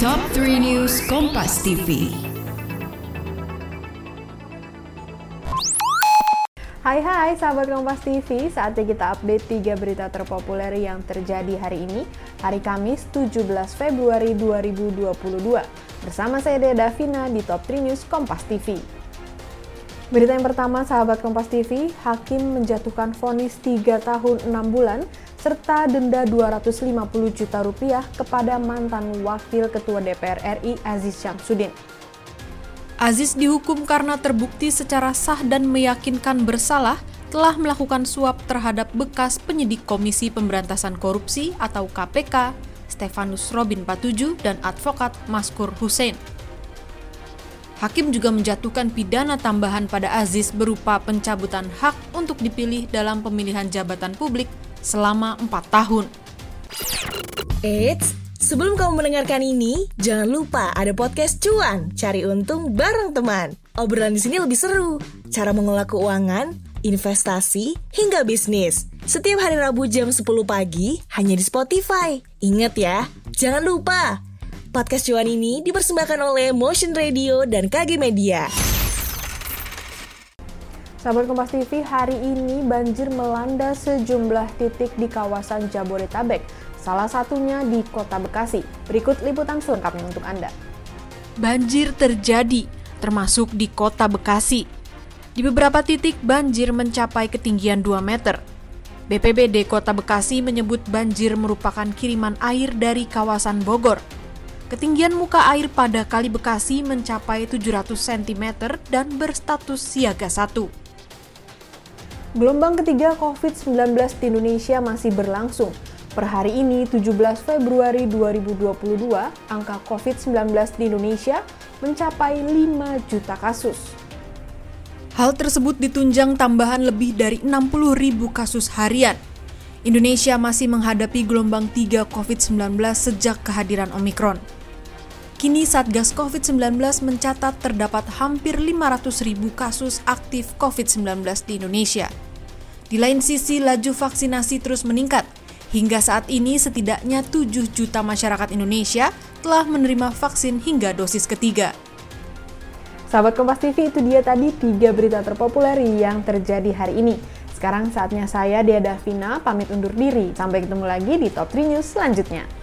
Top 3 News Kompas TV. Hai hai sahabat Kompas TV, saatnya kita update 3 berita terpopuler yang terjadi hari ini, hari Kamis 17 Februari 2022. Bersama saya Dea Davina di Top 3 News Kompas TV. Berita yang pertama, sahabat Kompas TV, Hakim menjatuhkan vonis 3 tahun 6 bulan serta denda 250 juta rupiah kepada mantan Wakil Ketua DPR RI Aziz Syamsuddin. Aziz dihukum karena terbukti secara sah dan meyakinkan bersalah telah melakukan suap terhadap bekas penyidik Komisi Pemberantasan Korupsi atau KPK, Stefanus Robin Patuju dan advokat Maskur Hussein. Hakim juga menjatuhkan pidana tambahan pada Aziz berupa pencabutan hak untuk dipilih dalam pemilihan jabatan publik selama 4 tahun. Eits, sebelum kamu mendengarkan ini, jangan lupa ada podcast cuan, cari untung bareng teman. Obrolan di sini lebih seru, cara mengelola keuangan, investasi, hingga bisnis. Setiap hari Rabu jam 10 pagi, hanya di Spotify. Ingat ya, jangan lupa, podcast cuan ini dipersembahkan oleh Motion Radio dan KG Media. Sahabat Kompas TV, hari ini banjir melanda sejumlah titik di kawasan Jabodetabek, salah satunya di Kota Bekasi. Berikut liputan selengkapnya untuk Anda. Banjir terjadi, termasuk di Kota Bekasi. Di beberapa titik banjir mencapai ketinggian 2 meter. BPBD Kota Bekasi menyebut banjir merupakan kiriman air dari kawasan Bogor. Ketinggian muka air pada Kali Bekasi mencapai 700 cm dan berstatus siaga 1. Gelombang ketiga COVID-19 di Indonesia masih berlangsung. Per hari ini, 17 Februari 2022, angka COVID-19 di Indonesia mencapai 5 juta kasus. Hal tersebut ditunjang tambahan lebih dari 60 ribu kasus harian. Indonesia masih menghadapi gelombang 3 COVID-19 sejak kehadiran Omikron. Kini Satgas COVID-19 mencatat terdapat hampir 500 ribu kasus aktif COVID-19 di Indonesia. Di lain sisi, laju vaksinasi terus meningkat. Hingga saat ini setidaknya 7 juta masyarakat Indonesia telah menerima vaksin hingga dosis ketiga. Sahabat Kompas TV, itu dia tadi tiga berita terpopuler yang terjadi hari ini. Sekarang saatnya saya, Dea Davina, pamit undur diri. Sampai ketemu lagi di Top 3 News selanjutnya.